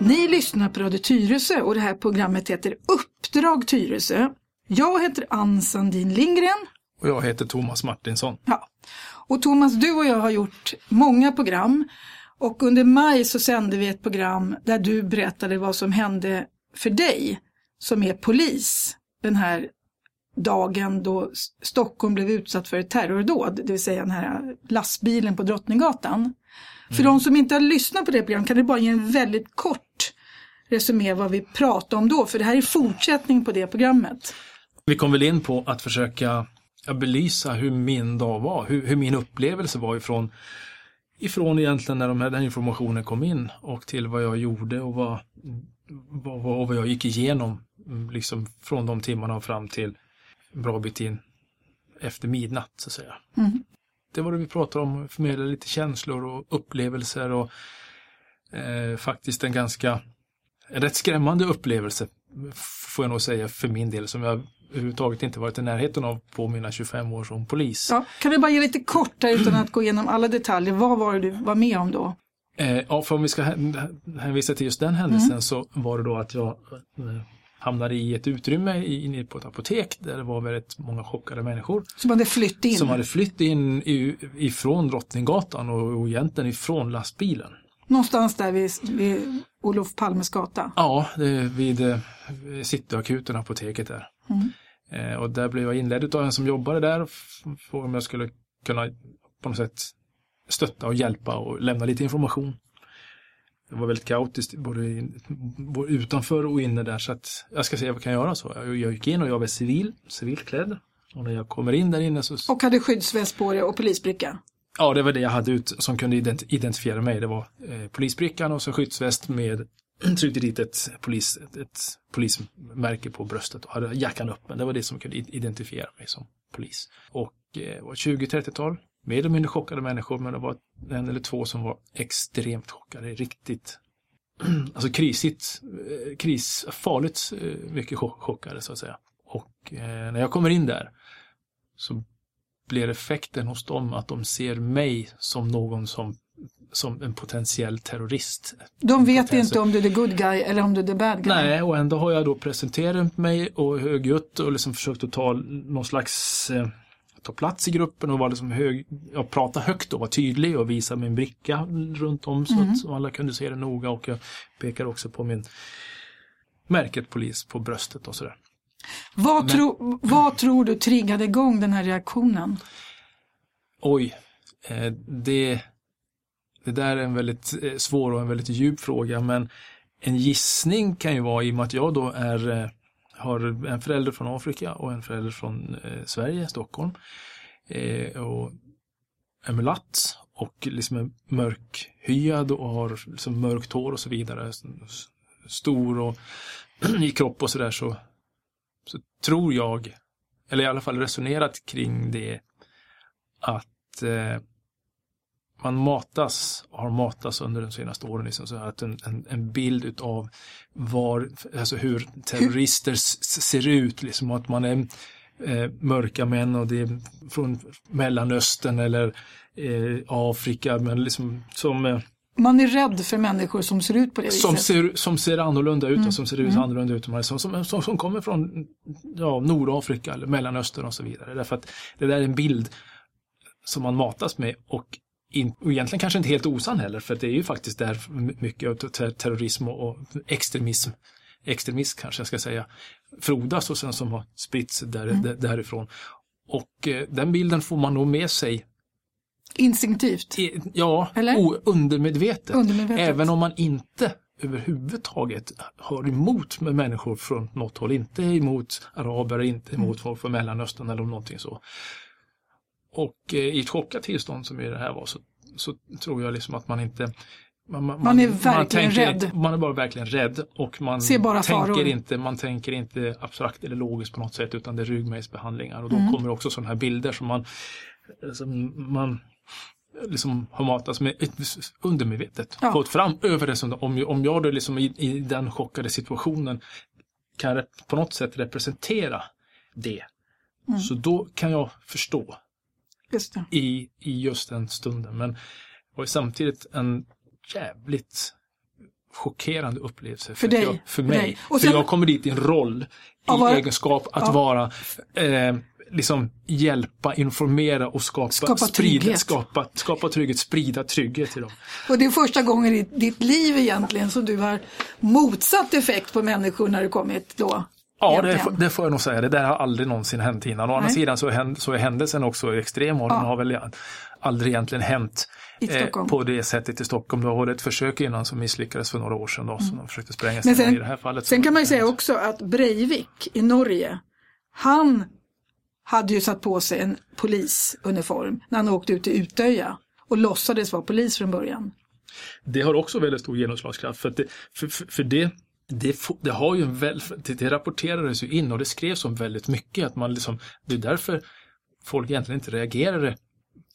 Ni lyssnar på Radio Tyresö och det här programmet heter Uppdrag Tyresö. Jag heter Ann Sandin Lindgren. Och jag heter Thomas Martinsson. Ja. Och Thomas, du och jag har gjort många program och under maj så sände vi ett program där du berättade vad som hände för dig som är polis den här dagen då Stockholm blev utsatt för ett terrordåd, det vill säga den här lastbilen på Drottninggatan. För de som inte har lyssnat på det programmet kan du bara ge en väldigt kort resumé vad vi pratade om då, för det här är fortsättning på det programmet. Vi kom väl in på att försöka belysa hur min dag var, hur, hur min upplevelse var ifrån, ifrån egentligen när de här, den informationen kom in och till vad jag gjorde och vad, vad, vad, vad jag gick igenom liksom från de timmarna och fram till en bra bit in efter midnatt så att säga. Mm. Det var det vi pratade om, förmedla lite känslor och upplevelser och eh, faktiskt en ganska en rätt skrämmande upplevelse får jag nog säga för min del som jag överhuvudtaget inte varit i närheten av på mina 25 år som polis. Ja, kan du bara ge lite kort där utan att gå igenom alla detaljer, vad var det du var med om då? Eh, ja, för om vi ska hänvisa till just den händelsen mm. så var det då att jag eh, hamnade i ett utrymme inne på ett apotek där det var väldigt många chockade människor. Som hade flytt in? Som hade flytt in ifrån Drottninggatan och, och egentligen ifrån lastbilen. Någonstans där vid, vid Olof Palmes gata? Ja, vid eh, Cityakuten, apoteket där. Mm. Eh, och där blev jag inledd av en som jobbade där och frågade om jag skulle kunna på något sätt stötta och hjälpa och lämna lite information. Det var väldigt kaotiskt både, både utanför och inne där så att jag ska se vad jag kan göra så. Jag, jag gick in och jag var civil, civilklädd. Och när jag kommer in där inne så... Och hade skyddsväst på dig och polisbricka? Ja, det var det jag hade ut som kunde identifiera mig. Det var eh, polisbrickan och så skyddsväst med tryckte dit ett, polis, ett, ett polismärke på bröstet och hade jackan öppen. Det var det som kunde identifiera mig som polis. Och eh, var 20-30-tal, mer eller mindre chockade människor, men det var en eller två som var extremt chockade, riktigt alltså krisigt, eh, kris, farligt eh, mycket chockade så att säga. Och eh, när jag kommer in där så blir effekten hos dem att de ser mig som någon som som en potentiell terrorist. De vet potentiell... inte om du är the good guy eller om du är the bad guy. Nej, och ändå har jag då presenterat mig och högljutt och liksom försökt att ta någon slags eh, ta plats i gruppen och vara liksom hög, ja, prata högt och vara tydlig och visa min bricka runt om så mm. att alla kunde se det noga och jag pekar också på min märket polis på bröstet och sådär. Vad, Men... tro, vad tror du triggade igång den här reaktionen? Oj, eh, det, det där är en väldigt eh, svår och en väldigt djup fråga men en gissning kan ju vara i och med att jag då är eh, har en förälder från Afrika och en förälder från eh, Sverige, Stockholm. Eh, och är mulatt och liksom är mörkhyad och har liksom mörkt hår och så vidare. Stor och i kropp och sådär så, så tror jag, eller i alla fall resonerat kring det, att eh, man matas och har matats under de senaste åren. Liksom, så att en, en, en bild utav var, alltså hur terrorister ser ut. Liksom, att man är eh, mörka män och det är från Mellanöstern eller eh, Afrika. Men liksom som eh, man är rädd för människor som ser ut på det som viset. Ser, som ser annorlunda ut mm. och som ser ut mm. annorlunda ut. Som, som, som, som kommer från ja, Nordafrika eller Mellanöstern och så vidare. Därför att det där är en bild som man matas med och in, och egentligen kanske inte helt osann heller, för det är ju faktiskt där mycket av terrorism och extremism, extremism kanske jag ska säga, frodas och sen som har spritts där, mm. därifrån. Och eh, den bilden får man nog med sig Instinktivt? I, ja, Eller? undermedvetet. undermedvetet. Även om man inte överhuvudtaget har emot med människor från något håll, inte emot araber, inte emot mm. folk från Mellanöstern eller någonting så. Och eh, i ett chockat tillstånd som det här var så, så tror jag liksom att man inte man, man, man, är verkligen man tänker, rädd. Man är bara verkligen rädd och man Ser tänker, inte, man tänker inte abstrakt eller logiskt på något sätt utan det är ryggmärgsbehandlingar och då mm. kommer också sådana här bilder som man, som man liksom har matats med undermedvetet. Ja. Fått fram över det som om, om jag då liksom i, i den chockade situationen kan på något sätt representera det. Mm. Så då kan jag förstå i, i just den stunden. Men var samtidigt en jävligt chockerande upplevelse. För dig? Jag, för För mig. dig. Och för sen- jag kommer dit i en roll, i var- egenskap att ja. vara eh, liksom hjälpa, informera och skapa, Skapa sprida, trygghet. skapa, skapa trygghet, sprida trygghet till dem. Och det är första gången i ditt liv egentligen som du har motsatt effekt på människor när du kommit då? Ja, det, det får jag nog säga. Det där har aldrig någonsin hänt innan. Å andra sidan så, händ, så är händelsen också extrem och den Ja. har väl aldrig egentligen hänt eh, på det sättet i Stockholm. Det var ett försök innan som misslyckades för några år sedan då, som de försökte spränga Mm. Sig sen, i det här fallet. sen kan man ju säga också att Breivik i Norge, han hade ju satt på sig en polisuniform när han åkte ut till Utöja och låtsades vara polis från början. Det har också väldigt stor genomslagskraft för, det, för, för, för det, det, det har ju en väl, det, det rapporterades ju in och det skrevs om väldigt mycket att man liksom, det är därför folk egentligen inte reagerade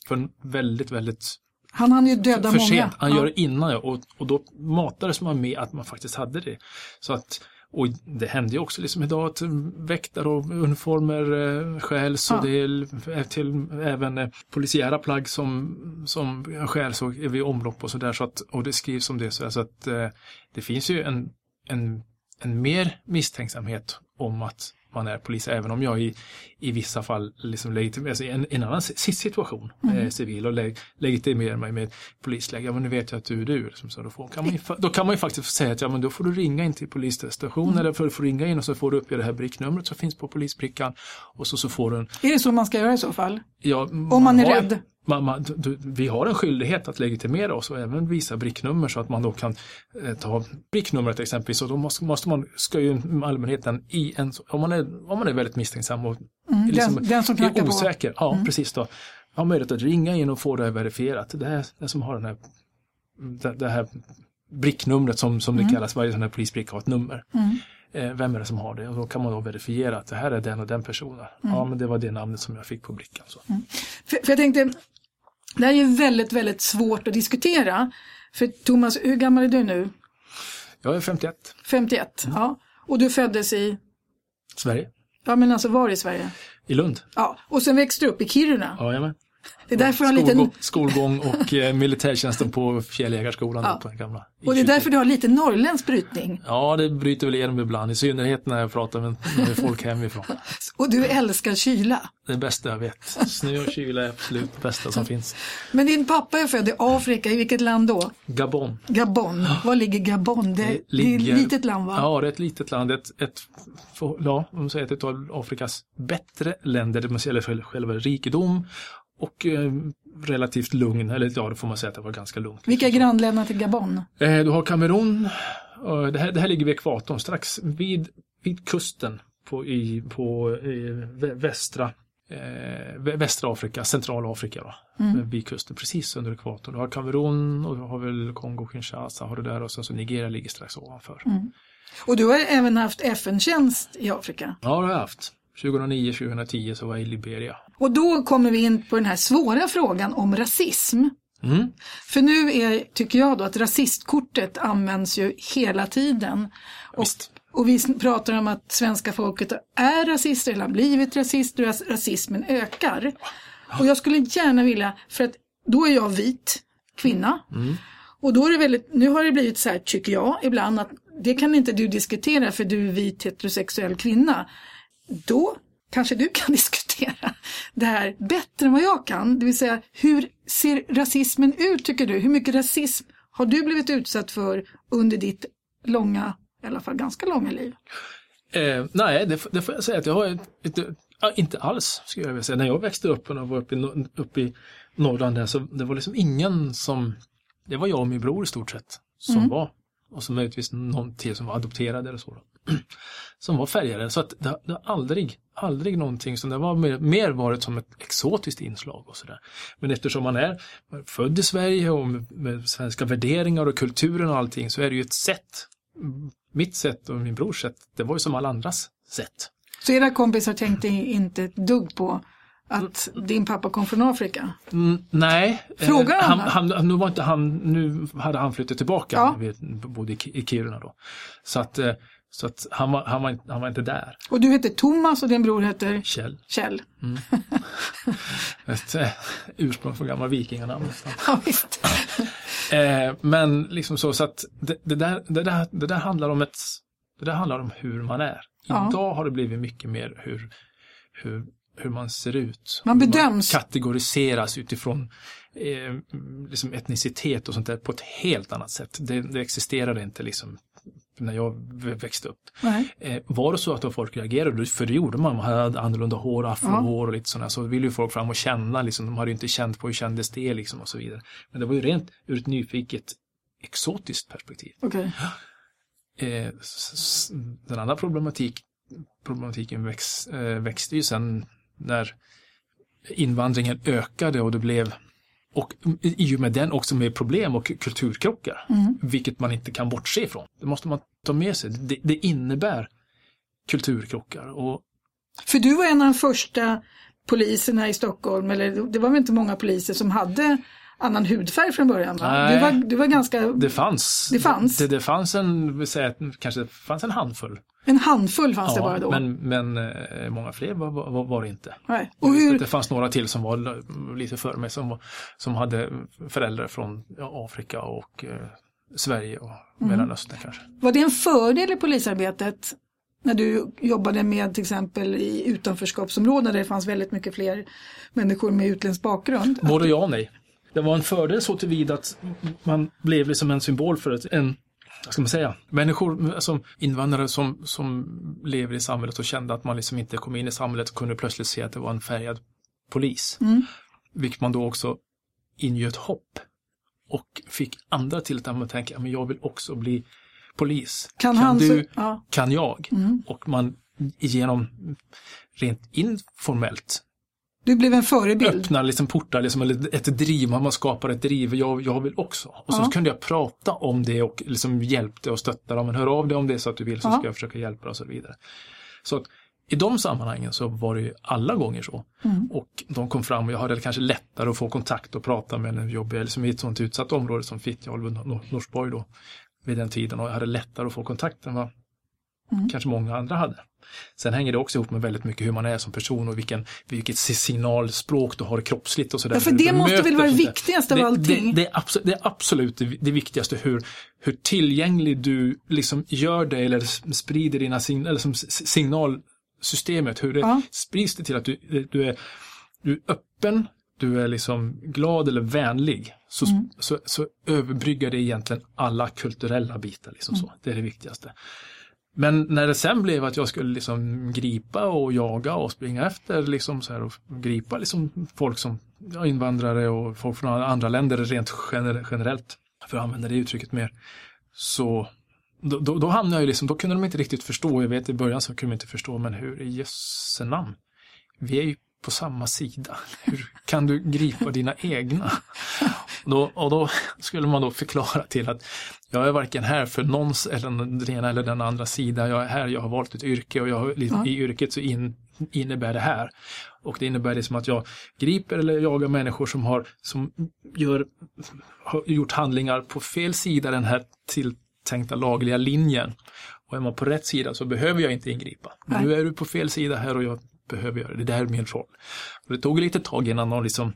för väldigt, väldigt Han hann ju döda för många. Han Ja. gör det innan ja, och, och då matades man med att man faktiskt hade det. Så att, och det händer ju också liksom idag att väktare och uniformer eh, stjäls Ja. och det är till även eh, polisiära plagg som, som stjäls och är vid omlopp och sådär. Så att, och det skrivs om det. Så, så att eh, det finns ju en, en, en mer misstänksamhet om att man är polis, även om jag i, i vissa fall liksom legitimerar alltså en, en annan si- situation, eh, civil, och leg, legitimerar mig med polisläge. Ja, men nu vet jag att du är du. Liksom, så då, får, kan man ju, då kan man ju faktiskt säga att ja, men då får du ringa in till polisstationen eller får, får ringa in och så får du uppge det här bricknumret som finns på polisbrickan och så, så får du en Är det så man ska göra i så fall? Ja, Om man är har- rädd. Man, man, du, vi har en skyldighet att legitimera oss och även visa bricknummer så att man då kan eh, ta bricknumret exempelvis och då måste, måste man, ska ju allmänheten i en, om man är, om man är väldigt misstänksam och Mm, liksom den, den som är på. Mm. osäker, ja precis då, har möjlighet att ringa in och få det verifierat. Det är den som har den här, det, det här bricknumret som, som det kallas, varje sån här polisbricka har ett nummer. Mm. Eh, vem är det som har det? Och då kan man då verifiera att det här är den och den personen. Mm. Ja, men det var det namnet som jag fick på brickan. Så. För, för jag tänkte, det här är ju väldigt, väldigt svårt att diskutera. För Thomas, hur gammal är du nu? Jag är 51, 51? Mm. Ja. Och du föddes i, Sverige, ja men alltså var i Sverige? i Lund. Ja, och sen växte du upp i Kiruna. Jajamän. Det är därför Skolgång, liten, skolgång och eh, militärtjänsten på Fjälljägarskolan. Ja. då, På den gamla, i och det är 20. därför du har lite norrländsk brytning. Ja, det bryter väl igenom ibland, i synnerhet när jag pratar med, med folk hemifrån. Och du älskar kyla. Det bästa jag vet. Snö och kyla är absolut det bästa som finns. Men din pappa är född i Afrika, i vilket land då? Gabon. Gabon. Var ligger Gabon? Det, det är ett litet land va? Ja, det är ett litet land. Ett, ett, ja, om man säger det ett av Afrikas bättre länder, det man själva, själva rikedom och eh, relativt lugn, eller ja, det får man säga att det var ganska lugnt. Vilka är grannländerna till Gabon? Eh, Du har Kamerun, och det här, det här ligger vid ekvatorn, strax vid, vid kusten på, i, på i vä- västra, eh, vä- västra Afrika, centralafrika. Då, Vid kusten, precis under ekvatorn. Du har Kamerun och du har väl Kongo-Kinshasa har du där och sen så Nigeria ligger strax ovanför. Och du har även haft FN-tjänst i Afrika. Ja, det har jag haft. 2009-2010 så var jag i Liberia. Och då kommer vi in på den här svåra frågan om rasism. Mm. För nu är, tycker jag då att rasistkortet används ju hela tiden. Och, och vi pratar om att svenska folket är rasister eller har blivit rasister och ras- rasismen ökar. Och jag skulle gärna vilja, för att då är jag vit kvinna. Och då är det väldigt, nu har det blivit så här tycker jag ibland att det kan inte du diskutera för du är vit heterosexuell kvinna. Då kanske du kan diskutera det här bättre än vad jag kan. Det vill säga hur ser rasismen ut tycker du? Hur mycket rasism har du blivit utsatt för under ditt långa, i alla fall ganska långa liv? Eh, nej, det, det får jag säga att jag har ett, ett, inte alls, skulle jag vilja säga. När jag växte upp och var uppe i, uppe i Norrland där, så det var liksom ingen som, det var jag och min bror i stort sett, som var, och så möjligtvis någon till som var adopterad eller så. Då. Som var färgade, så att det, det har aldrig, aldrig någonting som det var mer, mer varit som ett exotiskt inslag och sådär. Men eftersom man är född i Sverige och med, med svenska värderingar och kulturen och allting så är det ju ett sätt mitt sätt och min brors sätt, det var ju som alla andras sätt. Så era kompisar tänkte inte ett dugg på att din pappa kom från Afrika? Mm, nej, eh, Frågar han, han? han, nu var inte han, nu hade han flyttat tillbaka, Ja. vi bodde i, Ki- i Kiruna då. Så att, eh, så att han, var, han, var, inte- han var inte där. Och du heter Thomas och din bror heter Kjell, Kjell. ett eh, ursprung från gamla vikinganamn. Ja, visst. Eh, men liksom så, så att det, det, där, det, där, det där handlar om ett, det där handlar om hur man är. Ja. Idag har det blivit mycket mer hur, hur, hur man ser ut. Man bedöms. kategoriseras utifrån eh, liksom etnicitet och sånt där på ett helt annat sätt. Det, det existerade inte liksom när jag växte upp. Eh, var det så att då folk reagerade, för det gjorde man, man hade annorlunda hår, afrohår och lite sådana, så ville ju folk fram och känna, liksom, de hade ju inte känt på hur kändes det liksom och så vidare. Men det var ju rent ur ett nyfiket exotiskt perspektiv. Okej. Eh, den andra problematik, problematiken väx, eh, växte ju sen när invandringen ökade och det blev och i och med den också med problem och kulturkrockar, vilket man inte kan bortse ifrån. Det måste man ta med sig. Det, det innebär kulturkrockar och För du var en av de första poliserna i Stockholm, eller det var väl inte många poliser som hade annan hudfärg från början? Va? Nej. Du, var, du var ganska, det fanns. Det fanns? Det, det fanns en, säga, kanske det fanns en handfull. En handfull fanns det bara då. men, men eh, många fler var, var, var det inte. Nej. Och hur, Det fanns några till som var lite före mig som, som hade föräldrar från ja, Afrika och eh, Sverige och Mm. Mellanöstern kanske. var det en fördel i polisarbetet när du jobbade med till exempel i utanförskapsområden där det fanns väldigt mycket fler människor med utländsk bakgrund? Både ja och nej. Det var en fördel så tillvida att man blev liksom en symbol för en, vad ska man säga, människor som invandrare som, som lever i samhället och kände att man liksom inte kom in i samhället och kunde plötsligt se att det var en färgad polis. Mm. Vilket man då också ingöt hopp och fick andra till att tänka, men jag vill också bli polis. Kan, han du, ja. kan jag? Mm. Och man genom rent informellt Du blev en förebild. öppnar liksom portar, liksom, eller ett driv, man skapar ett driv, jag, jag vill också. Och så Ja. kunde jag prata om det och liksom hjälpte och stötta dem, men hör av dig om det så att du vill så Ja. ska jag försöka hjälpa dig och så vidare. Så att i de sammanhangen så var det ju alla gånger så. Mm. Och de kom fram och jag hade kanske lättare att få kontakt och prata med en jobbig, liksom i ett sånt utsatt område som Fittja och Nor- Norsborg då vid den tiden och jag hade lättare att få kontakt än vad Mm. kanske många andra hade. Sen hänger det också ihop med väldigt mycket hur man är som person och vilken, vilket signalspråk du har kroppsligt och sådär. Ja, för det måste väl vara det viktigaste av det, allting? Det, det, är absolut, det är absolut det, viktigaste hur, hur tillgänglig du liksom gör dig eller sprider dina sign, eller som signalsystemet, hur det Ja. sprids det till att du, du, är, du är öppen, du är liksom glad eller vänlig. Så, Mm. så, så överbryggar det egentligen alla kulturella bitar. Liksom Mm. så. Det är det viktigaste. Men när det sen blev att jag skulle liksom gripa och jaga och springa efter liksom så här och gripa liksom folk som ja, invandrare och folk från andra länder rent generellt, för att använda det uttrycket mer, så då, då, då hamnade jag ju liksom, då kunde de inte riktigt förstå, jag vet i början så kunde de inte förstå, men hur i jösse namn, vi är ju på samma sida, hur kan du gripa dina egna? Då, och då skulle man då förklara till att jag är varken här för någons eller den ena eller den andra sida. Jag är här, jag har valt ett yrke och jag Ja. i yrket så in, innebär det här. Och det innebär det som att jag griper eller jagar människor som har, som gör, har gjort handlingar på fel sida den här tilltänkta lagliga linjen. Och är man på rätt sida så behöver jag inte ingripa. Men nu är du på fel sida här och jag behöver göra det. Det där är min roll. Och det tog lite tag innan de liksom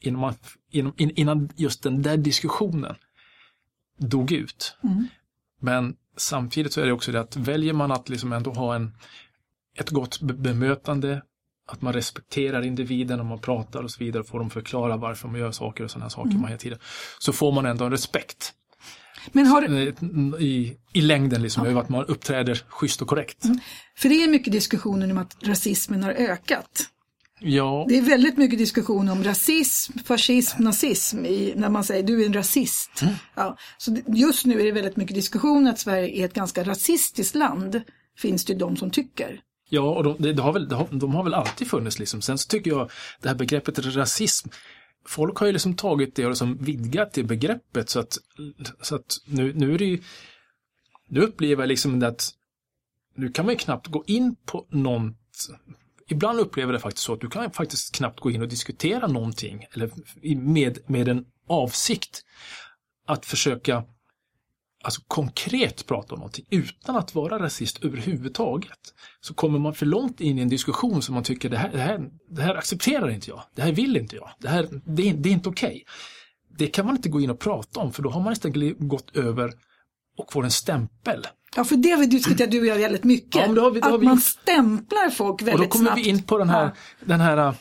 innan, man, innan, in- innan just den där diskussionen dog ut. Mm. Men samtidigt så är det också det att väljer man att liksom ändå ha en, ett gott be- bemötande, att man respekterar individen och man pratar och så vidare, får dem förklara varför man gör saker och sådana saker Mm. man hela tiden, så får man ändå en respekt Men har, eh, i, i längden liksom, över att man uppträder schysst och korrekt. Mm. för det är mycket diskussioner om att rasismen har ökat. Ja, Det är väldigt mycket diskussion om rasism, fascism, nazism i, när man säger du är en rasist. Mm. Ja, så just nu är det väldigt mycket diskussion att Sverige är ett ganska rasistiskt land. Finns det de som tycker. Ja, och de, det, det har väl, det har, de har väl alltid funnits liksom. Sen så tycker jag det här begreppet rasism, folk har ju liksom tagit det och liksom vidgat det begreppet så att, så att nu, nu är det ju, nu upplever jag liksom att nu kan man ju knappt gå in på något Ibland upplever det faktiskt så att du kan faktiskt knappt gå in och diskutera någonting eller med, med en avsikt att försöka alltså konkret prata om någonting utan att vara rasist överhuvudtaget så kommer man för långt in i en diskussion som man tycker det här, det här, det här accepterar inte jag, det här vill inte jag, det här det är, det är inte okej. det kan man inte gå in och prata om för då har man istället gått över och får en stämpel. Ja, för det har vi diskuterat du och jag väldigt mycket. Ja, vi, att vi man stämplar folk väldigt snabbt. Och då kommer snabbt. vi in på den här, Ja. den här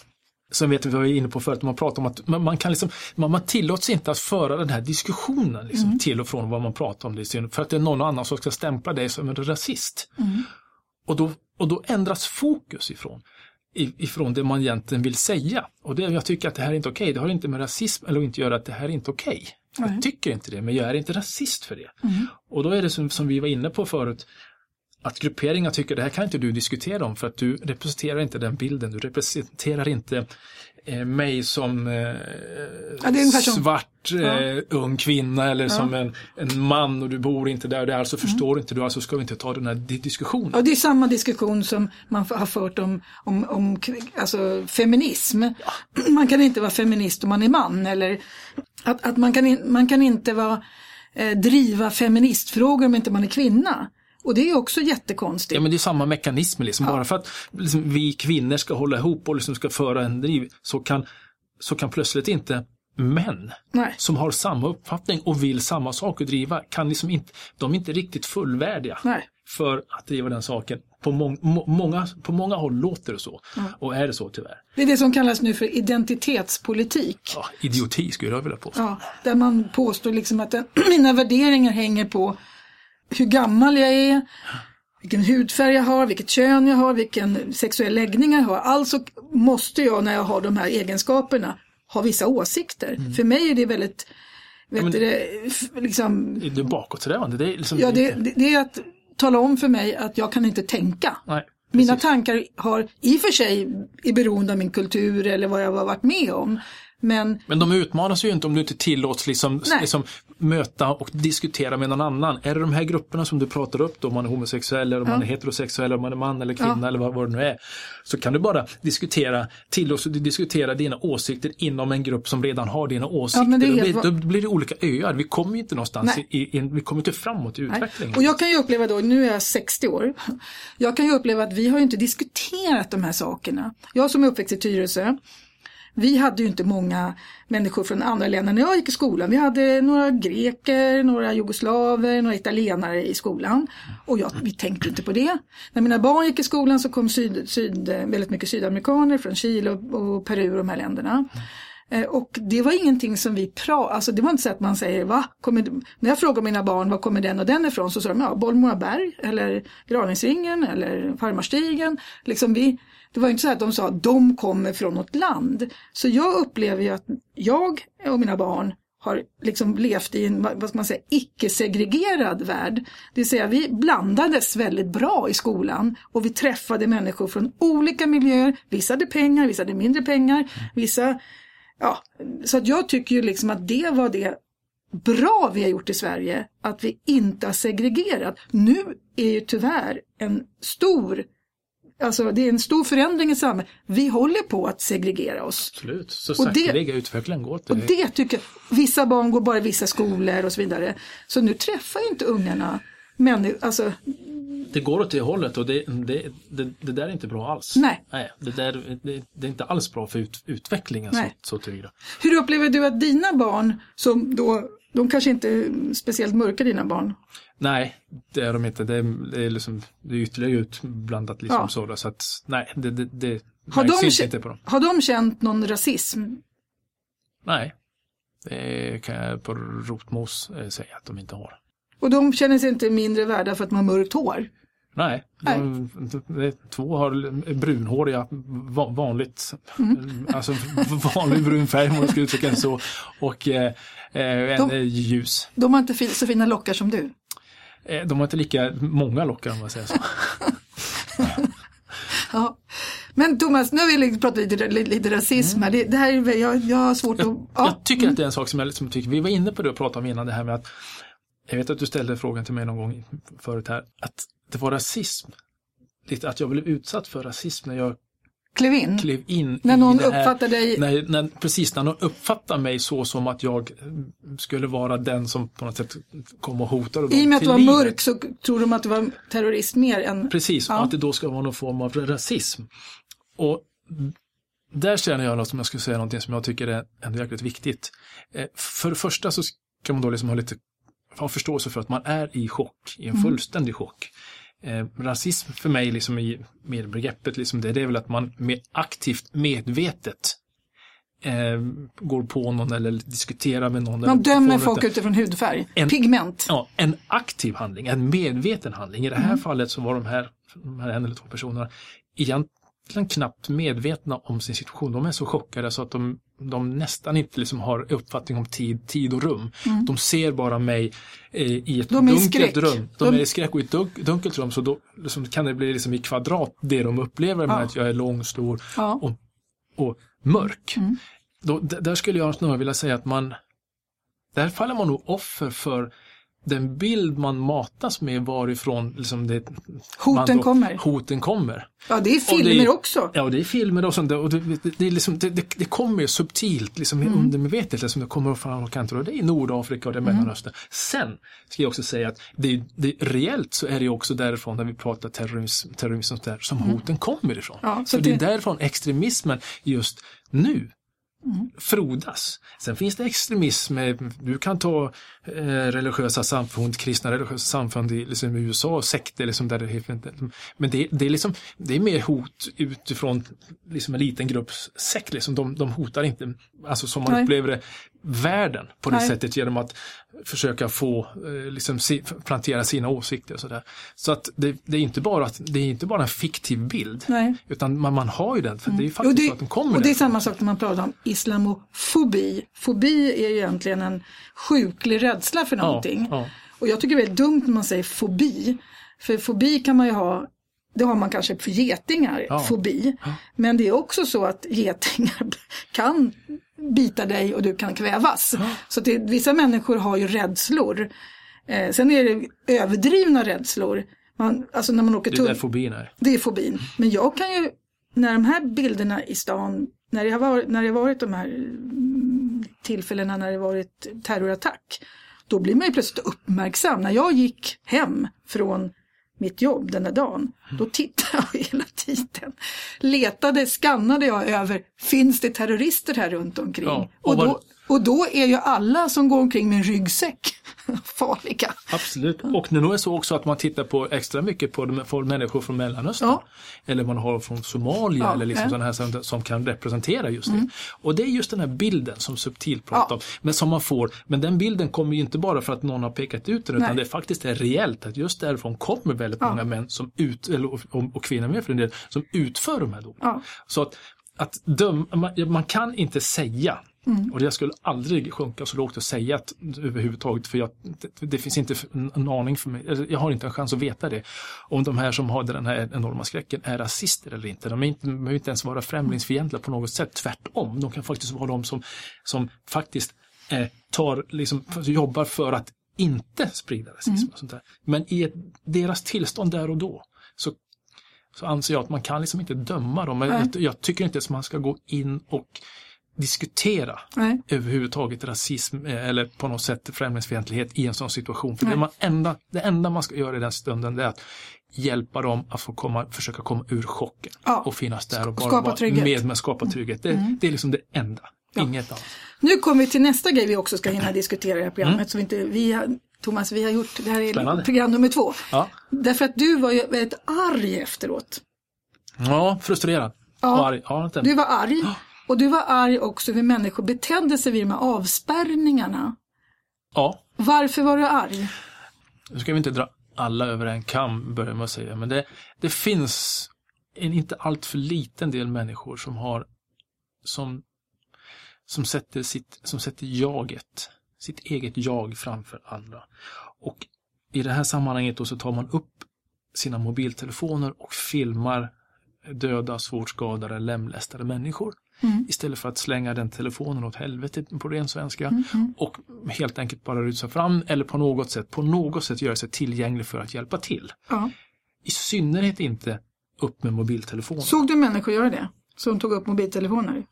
som vet vi var inne på förut, man pratar om att man, man kan liksom, man, man tillåts inte att föra den här diskussionen liksom, Mm. till och från vad man pratar om det för att det är någon annan som ska stämpla dig som en rasist. Mm. Och, då, och då ändras fokus ifrån, ifrån det man egentligen vill säga. Och det, jag tycker att det här är inte okej, det har inte med rasism eller att inte göra att det här är inte okej. Nej. Jag tycker inte det, men jag är inte rasist för det. Mm. Och då är det som, som vi var inne på förut, att grupperingar tycker det här kan inte du diskutera om för att du representerar inte den bilden. Du representerar inte mig som eh, Ja, det svart eh, ung kvinna eller som en, en man och du bor inte där och där så förstår inte du, alltså ska vi inte ta den här di- diskussionen. Ja, det är samma diskussion som man har fört om, om, om alltså, feminism. Man kan inte vara feminist om man är man. Eller att, att man, kan in, man kan inte vara, eh, driva feministfrågor om inte man är kvinna. Och det är också jättekonstigt. Ja men det är samma mekanismer liksom. Bara för att liksom, vi kvinnor ska hålla ihop och liksom ska föra en driv så kan, så kan plötsligt inte män Nej. som har samma uppfattning och vill samma sak att driva, kan liksom inte, de är inte riktigt fullvärdiga Nej. för att driva den saken. På, mång, må, många, på många håll låter det så och är det så tyvärr. Det är det som kallas nu för identitetspolitik. Ja, idioti skulle jag vilja påstå. Ja, där man påstår liksom att den, mina värderingar hänger på hur gammal jag är, vilken hudfärg jag har, vilket kön jag har, vilken sexuell läggning jag har. Alltså måste jag när jag har de här egenskaperna ha vissa åsikter. För mig är det väldigt, vet men- du, det, liksom, är bakåtsträvande. Det är liksom, ja, det, det, det är att tala om för mig att jag kan inte tänka. Nej, Mina tankar har i och för sig är beroende av min kultur eller vad jag har varit med om. Men Men de utmanas ju inte om du inte tillåts liksom, liksom möta och diskutera med någon annan. Är det de här grupperna som du pratar upp då, om man är homosexuell, eller om man är heterosexuell, eller om man är man eller kvinna eller vad, vad det nu är. Så kan du bara diskutera, tillåts du diskutera dina åsikter inom en grupp som redan har dina åsikter. men det då, blir, då blir det olika öar. Vi kommer ju inte någonstans, i, i, vi kommer inte framåt i Nej. utvecklingen. Och jag kan ju uppleva då, nu är jag 60 år, jag kan ju uppleva att vi har ju inte diskuterat de här sakerna. Jag som är uppväxt i Tyresö, vi hade ju inte många människor från andra länder när jag gick i skolan. Vi hade några greker, några jugoslaver, några italienare i skolan. Och jag, vi tänkte inte på det. När mina barn gick i skolan så kom syd, syd, väldigt mycket sydamerikaner från Chile och, och Peru och de här länderna. Eh, och det var ingenting som vi pratade, alltså det var inte så att man säger va, kommer, när jag frågar mina barn var kommer den och den ifrån så sa de ja, Bollmoraberg eller Graningsringen eller Farmarstigen. Liksom vi, det var inte så att de sa de kommer från något land. Så jag upplever ju att jag och mina barn har liksom levt i en, vad ska man säga, icke-segregerad värld. Det vill säga vi blandades väldigt bra i skolan och vi träffade människor från olika miljöer. Vissa hade pengar, vissa hade mindre pengar, vissa Ja, så att jag tycker ju liksom att det var det bra vi har gjort i Sverige, att vi inte har segregerat. Nu är ju tyvärr en stor, alltså det är en stor förändring i samhället. Vi håller på att segregera oss. Absolut, så Och sakteliga utvecklingen går Och till det tycker jag, vissa barn går bara i vissa skolor och så vidare. Så nu träffar ju inte ungarna människor, alltså Det går åt det hållet och det, det, det, det där är inte bra alls. Nej. det, där, det, det är inte alls bra för ut, utvecklingen Nej. så, så tillvida. hur upplever du att dina barn, som då, de kanske inte är speciellt mörka dina barn, Nej, det är de inte. Det är, det är, liksom, det är ytterligare utblandat liksom Ja. så. Så att nej, det, det, det Har nej, de, inte på dem. har de känt någon rasism? Nej, det kan jag på rotmos eh, säga att de inte har. Och de känner sig inte mindre värda för att de har mörkt hår? Nej, de, de, två har brunhåriga, va- vanligt, Mm. alltså vanlig brun färg om man ska uttrycka det så. Och eh, eh, en De- ljus. De har inte så fina lockar som du. Eh, De har inte lika många lockar om man säger så. Ja. Men Thomas, nu har vi lite, lite, rasism här. Det, det här är, jag, jag har svårt att... Jag, Ja. jag tycker att det är en sak som jag liksom tycker, vi var inne på det och pratade om innan det här med att, jag vet att du ställde frågan till mig någon gång förut här, att det var rasism. Lite att jag blev utsatt för rasism när jag Klev in. klev in När någon här. uppfattar dig... När, när, precis, när någon uppfattar mig så som att jag skulle vara den som på något sätt kom och hotade dem I och med att du var livet. mörk så tror de att du var terrorist mer än... Precis, Ja. och att det då ska vara någon form av rasism. Och där känner jag något som jag skulle säga någonting som jag tycker är ändå jäkligt viktigt. Eh, för det första så ska man då liksom ha lite ha förståelse för att man är i chock, i en fullständig chock. Eh, rasism för mig liksom i med begreppet liksom det, det är väl att man med aktivt medvetet eh, går på någon eller diskuterar med någon. Man dömer folk ett- utifrån hudfärg, En- pigment. Ja, en aktiv handling, en medveten handling. I det här Mm. fallet så var de här, de här en eller två personerna egentligen knappt medvetna om sin situation. De är så chockade så att de, de nästan inte liksom har uppfattning om tid, tid och rum. De ser bara mig eh, i ett Mm. De dunkelt rum. De, De- är i skräck och i ett dunk, dunkelt rum så då liksom, kan det bli liksom i kvadrat det de upplever med Ja. att jag är lång, stor Ja. och, och mörk. Mm. Då, där skulle jag snarare vilja säga att man där faller man nog offer för den bild man matas med varifrån liksom det, Hoten då- kommer. Hoten kommer. Ja, det är filmer det- också. Ja, det är filmer och sånt och det, det, det, är liksom, det, kommer ju subtilt, liksom Mm. undermedvetet, liksom, det kommer från alla kanter och det är i Nordafrika och det är Mm. Mellanöstern. Sen ska jag också säga att det, det, reellt så är det också därifrån när vi pratar terrorism, terrorism där, som hoten kommer ifrån. Mm. Ja, så så det är därifrån extremismen just nu Mm. frodas. Sen finns det extremism, du kan ta eh, religiösa samfund, kristna religiösa samfund i liksom, USA, sekter liksom, där det Men det, det, är liksom, det är mer hot utifrån liksom, en liten grupps sekt. Liksom. De, de hotar inte, alltså som man Nej. upplever det, världen på det Nej. sättet genom att försöka få, eh, liksom, plantera sina åsikter och sådär. Så att det, det, är inte bara, att- det är inte bara en fiktiv bild, Nej. utan man, man har ju den, för det är faktiskt det, så att den kommer och det är samma sak när man pratar om islamofobi. Fobi är ju egentligen en sjuklig rädsla för någonting. Ja, ja. Och jag tycker det är dumt när man säger fobi. För fobi kan man ju ha, det har man kanske för getingar, Ja. fobi. Men det är också så att getingar kan bita dig och du kan kvävas. Så att det, vissa människor har ju rädslor. Eh, sen är det överdrivna rädslor. Man, alltså när man åker Det är där fobin är. Det är fobin. Men jag kan ju, när de här bilderna i stan, när det har varit, när det har varit de här mm, tillfällena när det varit terrorattack, då blir man ju plötsligt uppmärksam. När jag gick hem från mitt jobb den där dagen, då tittade jag hela tiden. Letade, skannade jag över, finns det terrorister här runt omkring? Ja, och och, var- då, och då är ju alla som går omkring med en ryggsäck farliga. Absolut. Och det är nog så också att man tittar på extra mycket på de- människor från Mellanöstern. Ja. Eller man har från Somalia Ja, eller liksom sådana här som, som kan representera just det. Mm. Och det är just den här bilden som subtilt pratar Ja. om. Men som man får. Men den bilden kommer ju inte bara för att någon har pekat ut den utan Nej. det faktiskt är reellt att just därifrån kommer väldigt många män som ut, eller, och, och kvinnor med för en del, som utför de här. Ja. Så att, att döma, man, man kan inte säga Mm. och jag skulle aldrig sjunka så lågt och säga att överhuvudtaget för jag, det, det finns inte en, aning för mig, jag har inte en chans att veta det. Om de här som har den här enorma skräcken är rasister eller inte. De behöver inte ens vara främlingsfientliga på något sätt, tvärtom. De kan faktiskt vara de som, som faktiskt eh, tar, liksom, jobbar för att inte sprida rasism. Mm. Och sånt där. Men i ett, deras tillstånd där och då så så anser jag att man kan liksom inte döma dem. Jag, jag tycker inte att man ska gå in och diskutera Nej. överhuvudtaget rasism eh, eller på något sätt främlingsfientlighet i en sån situation. För det, man enda, det enda man ska göra i den stunden det är att hjälpa dem att få komma, försöka komma ur chocken Ja. och finnas där och bara Skapa vara trygghet. med med skapa trygghet. Det, det är liksom det enda, Ja. inget annat. Nu kommer vi till nästa grej vi också ska hinna diskutera i det här programmet. Så vi inte, vi har, Thomas, vi har gjort, det här är Spännande. program nummer två. Ja, Därför att du var ju väldigt arg efteråt. ja frustrerad. Ja. Och arg. Du var arg. Och du var arg också hur människor betedde sig vid de här avspärrningarna. ja, Varför var du arg? nu ska vi inte dra alla över en kam, börjar med att säga, men det, det finns en inte alltför liten del människor som har som, som, sätter sitt, som sätter jaget, sitt eget jag framför andra. Och i det här sammanhanget då så tar man upp sina mobiltelefoner och filmar döda, svårt skadade, lemlästade människor. Mm. Istället för att slänga den telefonen åt helvete på ren svenska Mm. och helt enkelt bara rusa fram eller på något sätt, på något sätt göra sig tillgänglig för att hjälpa till. Ja. I synnerhet inte upp med mobiltelefonen. Såg du människor göra det? Som tog upp mobiltelefoner?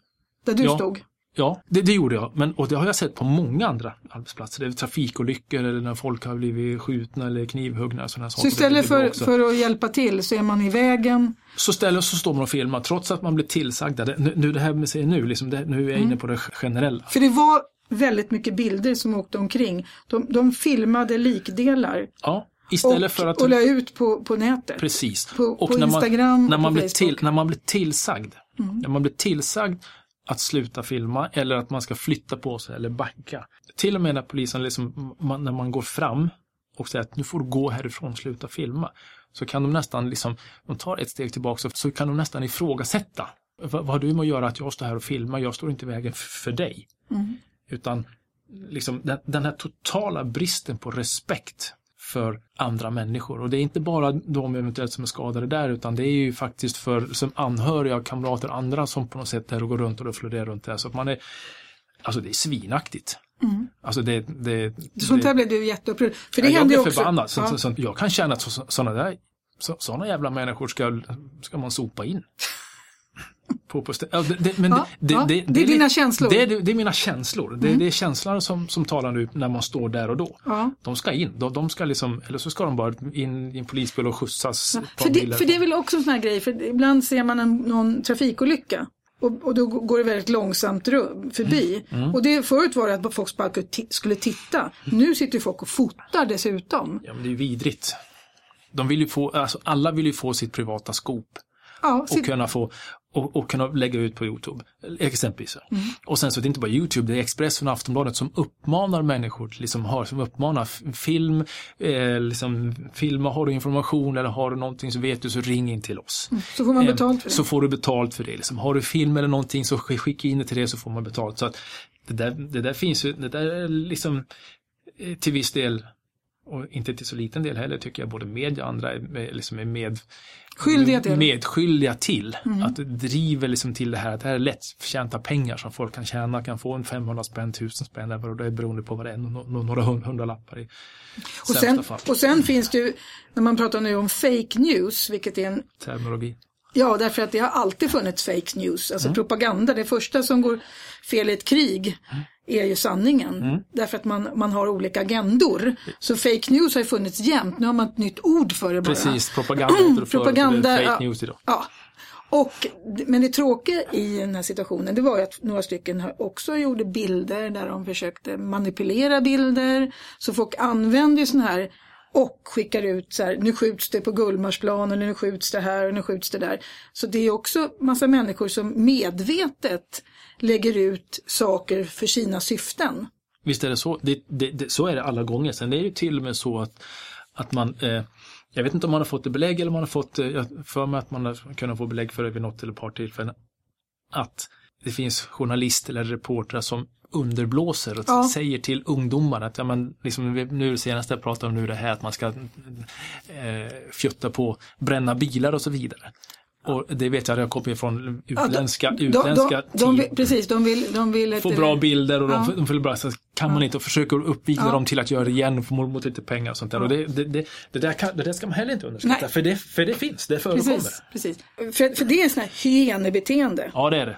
Där du Ja. stod? Ja, det, det gjorde jag. Men, och det har jag sett på många andra arbetsplatser. Det är trafikolyckor eller när folk har blivit skjutna eller knivhuggna. Sådana så istället för, för att hjälpa till så är man i vägen? Så istället så står man och filmar trots att man blir tillsagda. Det, nu, det här med sig nu, liksom det, nu är jag inne mm. på det generella. För det var väldigt mycket bilder som åkte omkring. De, de filmade likdelar. Ja. Istället och, för att... och la ut på, på nätet. Precis. På, och på när Instagram man, när man och blir till, När man blir tillsagd, mm. när man blir tillsagd att sluta filma eller att man ska flytta på sig eller backa. Till och med när polisen, liksom, man, när man går fram och säger att nu får du gå härifrån och sluta filma. Så kan de nästan, liksom, de tar ett steg tillbaka så kan de nästan ifrågasätta. Vad, vad har du med att göra att jag står här och filmar? Jag står inte i vägen för dig. Mm. Utan liksom, den, den här totala bristen på respekt för andra människor. Och det är inte bara de eventuellt som är skadade där utan det är ju faktiskt för som anhöriga, kamrater, andra som på något sätt där och går runt och florerar runt där. Så att man är, alltså det är svinaktigt. Mm. Alltså det, det, Sånt här blev du jätteupprörd. För det ja, jag blir förbannad. Så, ja. så, så, jag kan känna att sådana där sådana jävla människor ska, ska man sopa in. På, på ja, det, men ja, det, ja, det, det, är dina känslor? Det, det, är mina känslor. Mm. Det, det är känslan som, som talar nu när man står där och då. De ska in, de, de, ska liksom, eller så ska de bara in i en polisbil och skjutsas. för, det, för det är väl också en sån här grej, för ibland ser man en, någon trafikolycka. Och, och, då går det väldigt långsamt förbi. Mm. Mm. Och det förut var det att folk bara skulle titta. Nu sitter folk och fotar dessutom. Ja men det är ju vidrigt. De vill ju få, alltså alla vill ju få sitt privata skop. Ja, och sitt... kunna få och, och, kunna lägga ut på Youtube. Exempelvis. Mm. Och sen så är det inte bara Youtube, det är Expressen och Aftonbladet som uppmanar människor, liksom har, som uppmanar film, eh, liksom filma, har du information eller har du någonting så vet du så ring in till oss. Mm. Så får man betalt för det. Så får du betalt för det. Liksom. Har du film eller någonting så skicka in det till det så får man betalt. Så att det där, det där finns ju, det där är liksom eh, till viss del och inte till så liten del heller tycker jag både media och andra är, liksom är med, Skyldiga till. medskyldiga till. Mm. Att driver liksom till det här att det här är lättförtjänta pengar som folk kan tjäna, kan få en 500 spänn, 1000 spänn eller det är beroende på vad det är, några hundralappar i och sen, fall. och sen finns det ju, när man pratar nu om fake news, vilket är en terminologi. Ja, därför att det har alltid funnits fake news, alltså mm. propaganda. Det första som går fel i ett krig mm är ju sanningen. Mm. Därför att man, man har olika agendor. Så fake news har ju funnits jämt. Nu har man ett nytt ord för det bara. Precis, propaganda heter propaganda, fake news idag. Ja. Och, men det tråkiga i den här situationen det var ju att några stycken också gjorde bilder där de försökte manipulera bilder. Så folk använder ju sådana här och skickar ut så här, nu skjuts det på Gullmarsplan eller nu skjuts det här och nu skjuts det där. Så det är också massa människor som medvetet lägger ut saker för sina syften. Visst är det så. Det, det, det, så är det alla gånger. Sen är det ju till och med så att, att man eh, jag vet inte om man har fått det belägg eller om man har fått, eh, för mig att man har kunnat få belägg för det vid något eller ett par tillfällen, att det finns journalister eller reportrar som underblåser och ja. säger till ungdomar att ja, men, liksom, nu det senaste jag pratade om nu det här att man ska eh, fjutta på bränna bilar och så vidare. Och det vet jag, det kommer från utländska, ja, de, utländska de, de, de, Precis, de vill, de vill Få bra bilder och ja. de, vill bara, så kan man inte och försöker uppvigla dem till att göra det igen mot, mot lite pengar och sånt där. Och det, det, det, det, där kan, det där ska man heller inte underskatta, för det, för det finns, det förekommer. Precis, precis. För, för det är sånt här hyenebeteende. Ja, det är det.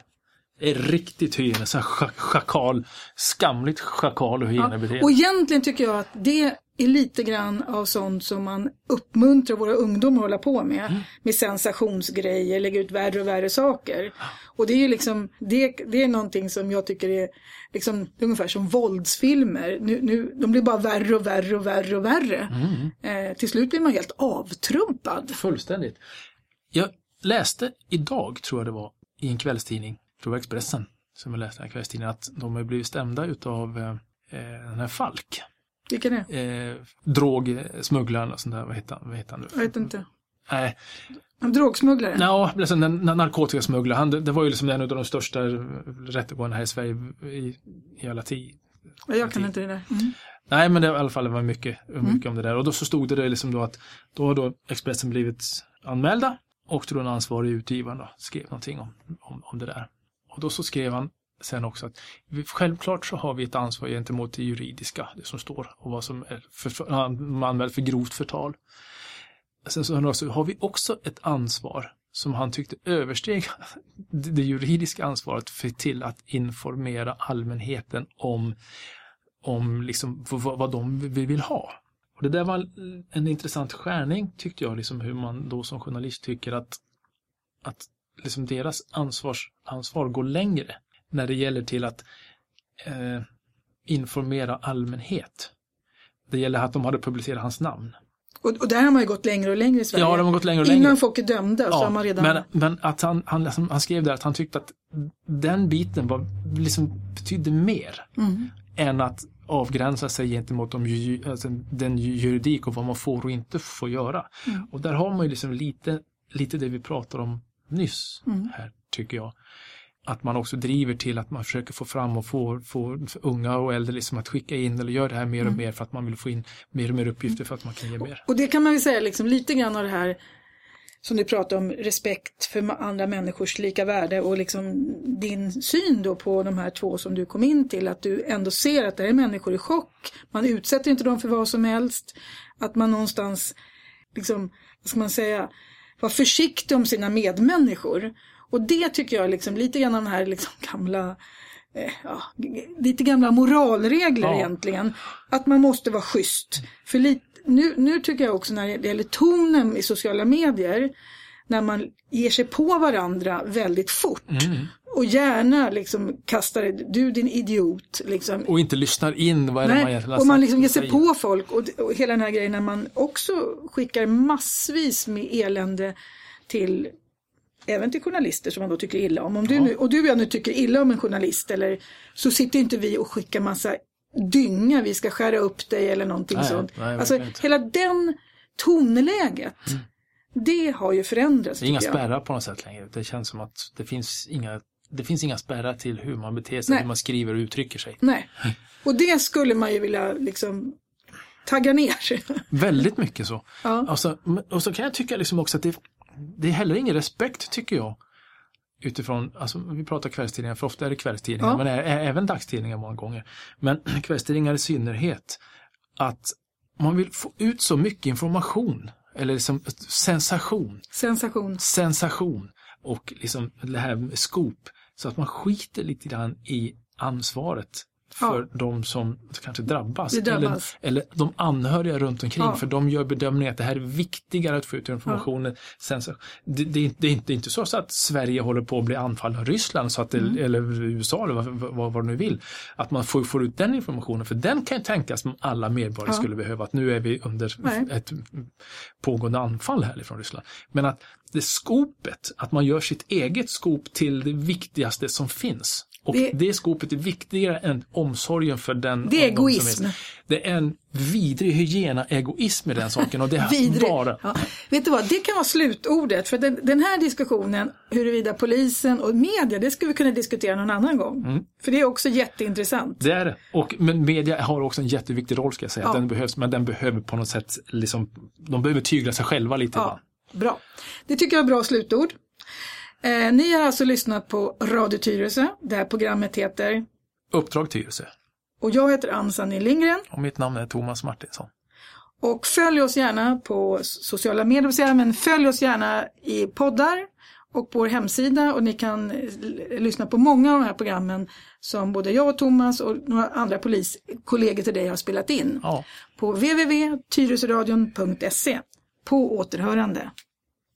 Det är riktigt hyene, så schakal, skamligt schakal och hyenebeteende. Ja, och egentligen tycker jag att det är lite grann av sånt som man uppmuntrar våra ungdomar att hålla på med. Mm. Med sensationsgrejer, lägga ut värre och värre saker. Och det är ju liksom, det, det är någonting som jag tycker är liksom, ungefär som våldsfilmer. Nu, nu, de blir bara värre och värre och värre och värre. Mm. Eh, till slut blir man helt avtrumpad. Fullständigt. Jag läste idag, tror jag det var, i en kvällstidning, tror jag Expressen, som jag läste i kvällstidningen, att de har blivit stämda utav eh, eh den här Falk. Vilken är? Eh, drogsmugglaren och sånt där, vad heter han? Vad heter han nu? Jag vet inte. Nej. En drogsmugglare? Ja, alltså, narkotikasmugglare. Han, det var ju liksom en av de största rättegångarna här i Sverige i, i alla tid. Jag kan inte det där. Mm. Nej, men det, i alla fall det var mycket, mycket mm. om det där. Och då så stod det liksom då att då har då Expressen blivit anmälda och då en ansvarig utgivare då, skrev någonting om, om, om det där. Och då så skrev han sen också att vi, självklart så har vi ett ansvar gentemot det juridiska, det som står och vad som är för, anmält för grovt förtal. Sen så har vi också ett ansvar som han tyckte översteg det juridiska ansvaret för till att informera allmänheten om, om liksom vad, vad de vill ha. Och det där var en intressant skärning tyckte jag, liksom hur man då som journalist tycker att, att liksom deras ansvars, ansvar går längre när det gäller till att eh, informera allmänhet. Det gäller att de hade publicerat hans namn. Och, och där har man ju gått längre och längre i Sverige. Ja, de har gått längre och längre. Innan folk är dömda ja, så har man redan... Men, men att han, han, han skrev där att han tyckte att den biten var, liksom betydde mer mm. än att avgränsa sig gentemot de, alltså den juridik och vad man får och inte får göra. Mm. Och där har man ju liksom lite, lite det vi pratade om nyss mm. här, tycker jag att man också driver till att man försöker få fram och få, få unga och äldre liksom att skicka in eller göra det här mer och mm. mer för att man vill få in mer och mer uppgifter för att man kan ge mer. Och det kan man väl säga liksom lite grann av det här som du pratar om, respekt för andra människors lika värde och liksom din syn då på de här två som du kom in till, att du ändå ser att det är människor i chock, man utsätter inte dem för vad som helst, att man någonstans, liksom, vad ska man säga, var försiktig om sina medmänniskor. Och det tycker jag liksom lite grann av de här liksom gamla eh, Ja, lite gamla moralregler ja. egentligen. Att man måste vara schysst. För lite, nu, nu tycker jag också när det gäller tonen i sociala medier, när man ger sig på varandra väldigt fort. Mm. Och gärna liksom kastar, du din idiot. Liksom. Och inte lyssnar in vad är Nej, det man egentligen Och man liksom ger sig på folk och, och hela den här grejen när man också skickar massvis med elände till även till journalister som man då tycker illa om. om du nu, och du och jag nu tycker illa om en journalist eller så sitter inte vi och skickar massa dynga, vi ska skära upp dig eller någonting nej, sånt. Nej, alltså hela den tonläget. Mm. Det har ju förändrats. Det är inga spärrar på något sätt längre. Det känns som att det finns inga det finns inga spärrar till hur man beter sig, Nej. hur man skriver och uttrycker sig. Nej, och det skulle man ju vilja liksom tagga ner. Väldigt mycket så. Ja. Alltså, och så kan jag tycka liksom också att det, det är heller ingen respekt tycker jag. Utifrån, alltså vi pratar kvällstidningar, för ofta är det kvällstidningar, ja. men även dagstidningar många gånger. Men kvällstidningar i synnerhet. Att man vill få ut så mycket information, eller liksom sensation. Sensation. Sensation. Och liksom det här med skop. Så att man skiter lite grann i ansvaret för ja. de som kanske drabbas. drabbas. Eller, eller de anhöriga runt omkring ja. för de gör bedömningen att det här är viktigare att få ut informationen. Ja. Sen så, det, det, är, det, är inte, det är inte så att Sverige håller på att bli anfallen av Ryssland så att det, mm. eller USA eller vad, vad, vad nu vill. Att man får, får ut den informationen för den kan ju tänkas som alla medborgare skulle behöva att nu är vi under Nej. ett pågående anfall härifrån Ryssland. Men att det skopet, att man gör sitt eget skop till det viktigaste som finns. Och det, det skopet är viktigare än omsorgen för den. Det är egoism. Är. Det är en vidrig hygiena-egoism i den saken. Och det är bara... Ja. Vet du vad, det kan vara slutordet. För den, den, här diskussionen, huruvida polisen och media, det skulle vi kunna diskutera någon annan gång. Mm. För det är också jätteintressant. Det är det. Och, men media har också en jätteviktig roll ska jag säga. Ja. Den behövs, men den behöver på något sätt, liksom, de behöver tygla sig själva lite. Ja. Bra. Det tycker jag är bra slutord. Eh, ni har alltså lyssnat på Radio Tyresö. Det här programmet heter Uppdrag Tyresö. Och jag heter Ann-Sanni Lindgren. Och mitt namn är Thomas Martinsson. Och följ oss gärna på sociala medier, men följ oss gärna i poddar och på vår hemsida och ni kan lyssna på många av de här programmen som både jag och Thomas och några andra poliskollegor till dig har spelat in. Ja. På www.tyresöradion.se. På återhörande.